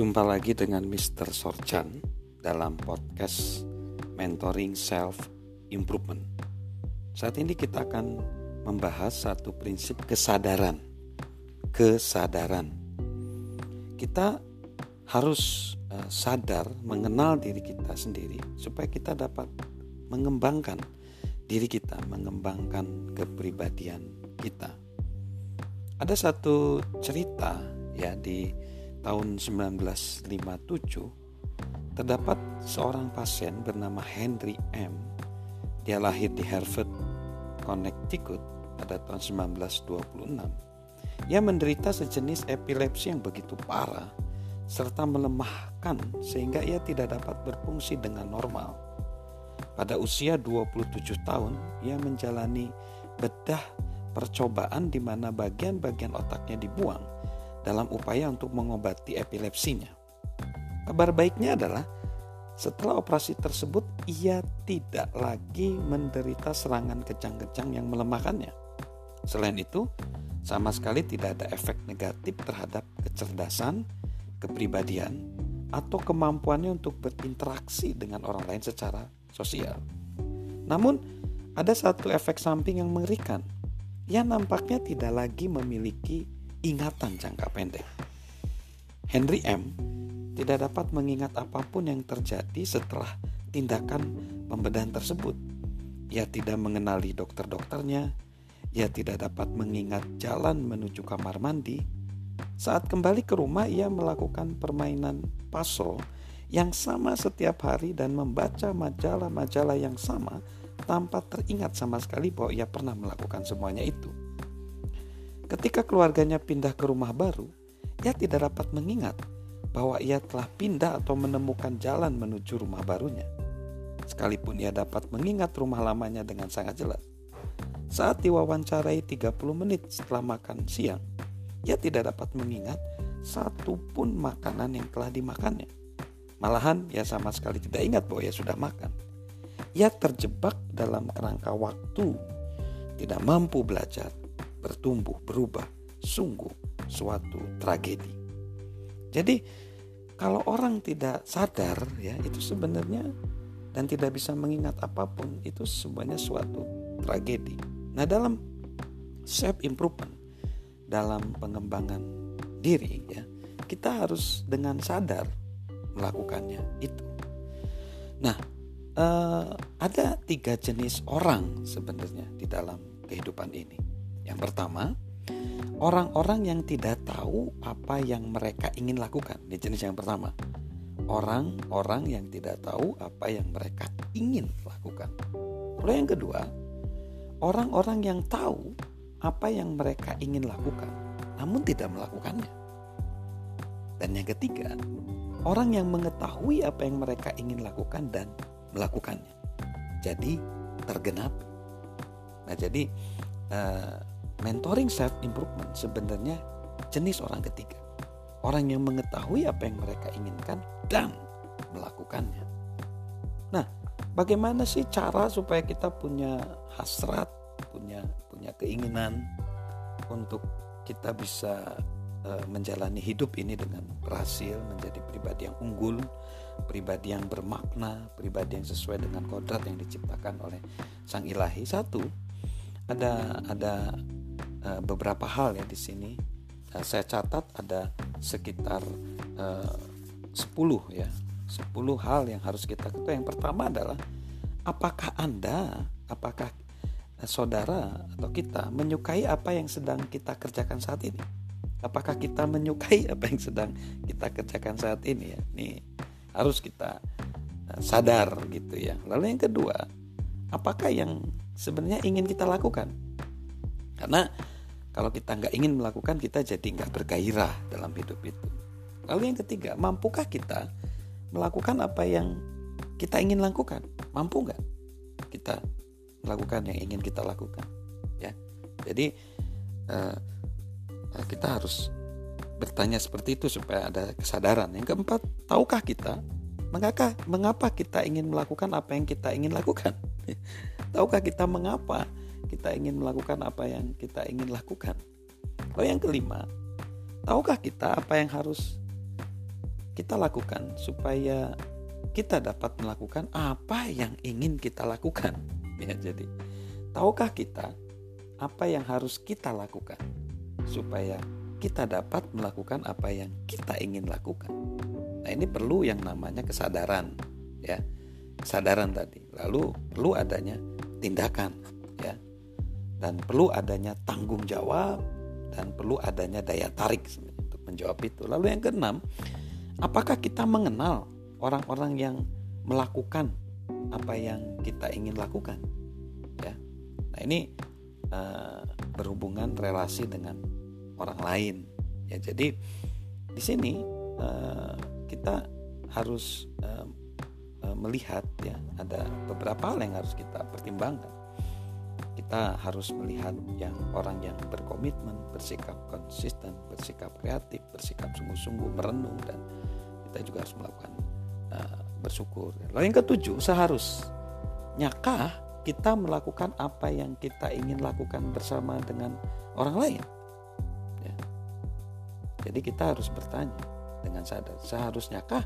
Jumpa lagi dengan Mr. Sorchan dalam podcast Mentoring Self Improvement. Saat ini kita akan membahas satu prinsip kesadaran. Kesadaran. Kita harus uh, sadar mengenal diri kita sendiri supaya kita dapat mengembangkan diri kita, mengembangkan kepribadian kita. Ada satu cerita ya di tahun 1957 terdapat seorang pasien bernama Henry M. Dia lahir di Harvard, Connecticut pada tahun 1926. Ia menderita sejenis epilepsi yang begitu parah serta melemahkan sehingga ia tidak dapat berfungsi dengan normal. Pada usia 27 tahun, ia menjalani bedah percobaan di mana bagian-bagian otaknya dibuang dalam upaya untuk mengobati epilepsinya. Kabar baiknya adalah setelah operasi tersebut ia tidak lagi menderita serangan kejang-kejang yang melemahkannya. Selain itu, sama sekali tidak ada efek negatif terhadap kecerdasan, kepribadian, atau kemampuannya untuk berinteraksi dengan orang lain secara sosial. Namun, ada satu efek samping yang mengerikan. Ia nampaknya tidak lagi memiliki ingatan jangka pendek. Henry M. tidak dapat mengingat apa pun yang terjadi setelah tindakan pembedahan tersebut. Ia tidak mengenali dokter-dokternya, ia tidak dapat mengingat jalan menuju kamar mandi. Saat kembali ke rumah, ia melakukan permainan puzzle yang sama setiap hari dan membaca majalah-majalah yang sama tanpa teringat sama sekali bahwa ia pernah melakukan semuanya itu. Ketika keluarganya pindah ke rumah baru, ia tidak dapat mengingat bahwa ia telah pindah atau menemukan jalan menuju rumah barunya. Sekalipun ia dapat mengingat rumah lamanya dengan sangat jelas. Saat diwawancarai 30 menit setelah makan siang, ia tidak dapat mengingat satu pun makanan yang telah dimakannya. Malahan ia sama sekali tidak ingat bahwa ia sudah makan. Ia terjebak dalam kerangka waktu, tidak mampu belajar, bertumbuh, berubah, sungguh suatu tragedi. Jadi kalau orang tidak sadar ya itu sebenarnya dan tidak bisa mengingat apa pun itu sebenarnya suatu tragedi. Nah dalam self improvement dalam pengembangan diri ya kita harus dengan sadar melakukannya itu. Nah eh, ada tiga jenis orang sebenarnya di dalam kehidupan ini. Yang pertama, orang-orang yang tidak tahu apa yang mereka ingin lakukan. Ini jenis yang pertama. Orang-orang yang tidak tahu apa yang mereka ingin lakukan. Lalu yang kedua, orang-orang yang tahu apa yang mereka ingin lakukan, namun tidak melakukannya. Dan yang ketiga, orang yang mengetahui apa yang mereka ingin lakukan dan melakukannya. Jadi tergenap. Nah, jadi uh, mentoring self improvement sebenarnya jenis orang ketiga. Orang yang mengetahui apa yang mereka inginkan dan melakukannya. Nah, bagaimana sih cara supaya kita punya hasrat, punya punya keinginan untuk kita bisa uh, menjalani hidup ini dengan berhasil menjadi pribadi yang unggul, pribadi yang bermakna, pribadi yang sesuai dengan kodrat yang diciptakan oleh Sang Ilahi. Satu, ada ada uh, beberapa hal ya di sini. Uh, saya catat ada sekitar eh, uh, 10 ya. 10 hal yang harus kita ketahui. Yang pertama adalah apakah Anda, apakah saudara atau kita menyukai apa yang sedang kita kerjakan saat ini? Apakah kita menyukai apa yang sedang kita kerjakan saat ini ya? Ini harus kita sadar gitu ya. Lalu yang kedua, apakah yang sebenarnya ingin kita lakukan? Karena kalau kita nggak ingin melakukan, kita jadi nggak bergairah dalam hidup itu. Lalu yang ketiga, mampukah kita melakukan apa yang kita ingin lakukan? Mampu nggak kita melakukan yang ingin kita lakukan? Ya, jadi uh, kita harus bertanya seperti itu supaya ada kesadaran. Yang keempat, tahukah kita mengapa mengapa kita ingin melakukan apa yang kita ingin lakukan? tahukah kita mengapa kita ingin melakukan apa yang kita ingin lakukan. Lalu yang kelima, tahukah kita apa yang harus kita lakukan supaya kita dapat melakukan apa yang ingin kita lakukan. Ya, jadi tahukah kita apa yang harus kita lakukan supaya kita dapat melakukan apa yang kita ingin lakukan. Nah, ini perlu yang namanya kesadaran, ya. Kesadaran tadi. Lalu perlu adanya tindakan. Dan perlu adanya tanggung jawab dan perlu adanya daya tarik untuk menjawab itu. Lalu yang keenam, apakah kita mengenal orang-orang yang melakukan apa yang kita ingin lakukan? Ya. Nah ini uh, berhubungan relasi dengan orang lain. Ya jadi di sini uh, kita harus uh, melihat ya ada beberapa hal yang harus kita pertimbangkan kita harus melihat yang orang yang berkomitmen, bersikap konsisten, bersikap kreatif, bersikap sungguh-sungguh, merenung dan kita juga harus melakukan uh, bersyukur. Lalu yang ketujuh, seharusnya kah kita melakukan apa yang kita ingin lakukan bersama dengan orang lain? Ya. Jadi kita harus bertanya dengan sadar, seharusnya kah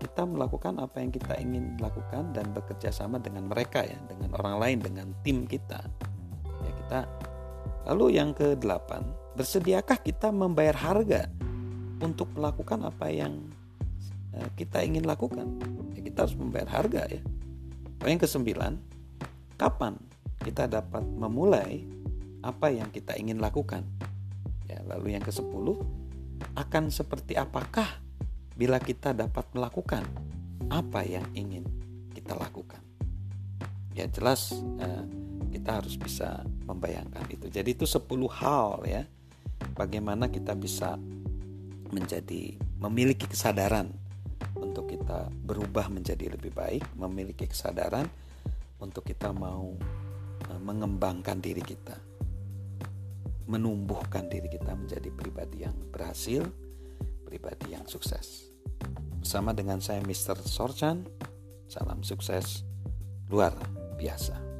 kita melakukan apa yang kita ingin lakukan dan bekerja sama dengan mereka ya, dengan orang lain, dengan tim kita. Kita. Lalu yang kedelapan, bersediakah kita membayar harga untuk melakukan apa yang Eh, kita ingin lakukan. Ya, kita harus membayar harga ya. yang kesembilan, kapan kita dapat memulai apa yang kita ingin lakukan? Ya, lalu yang kesepuluh, akan seperti apakah bila kita dapat melakukan apa yang ingin kita lakukan? Ya jelas eh, kita harus bisa membayangkan itu. Jadi itu 10 hal ya. Bagaimana kita bisa menjadi memiliki kesadaran untuk kita berubah menjadi lebih baik, memiliki kesadaran untuk kita mau eh, mengembangkan diri kita, menumbuhkan diri kita menjadi pribadi yang berhasil, pribadi yang sukses. Bersama dengan saya Mr. Sorchan, salam sukses luar biasa.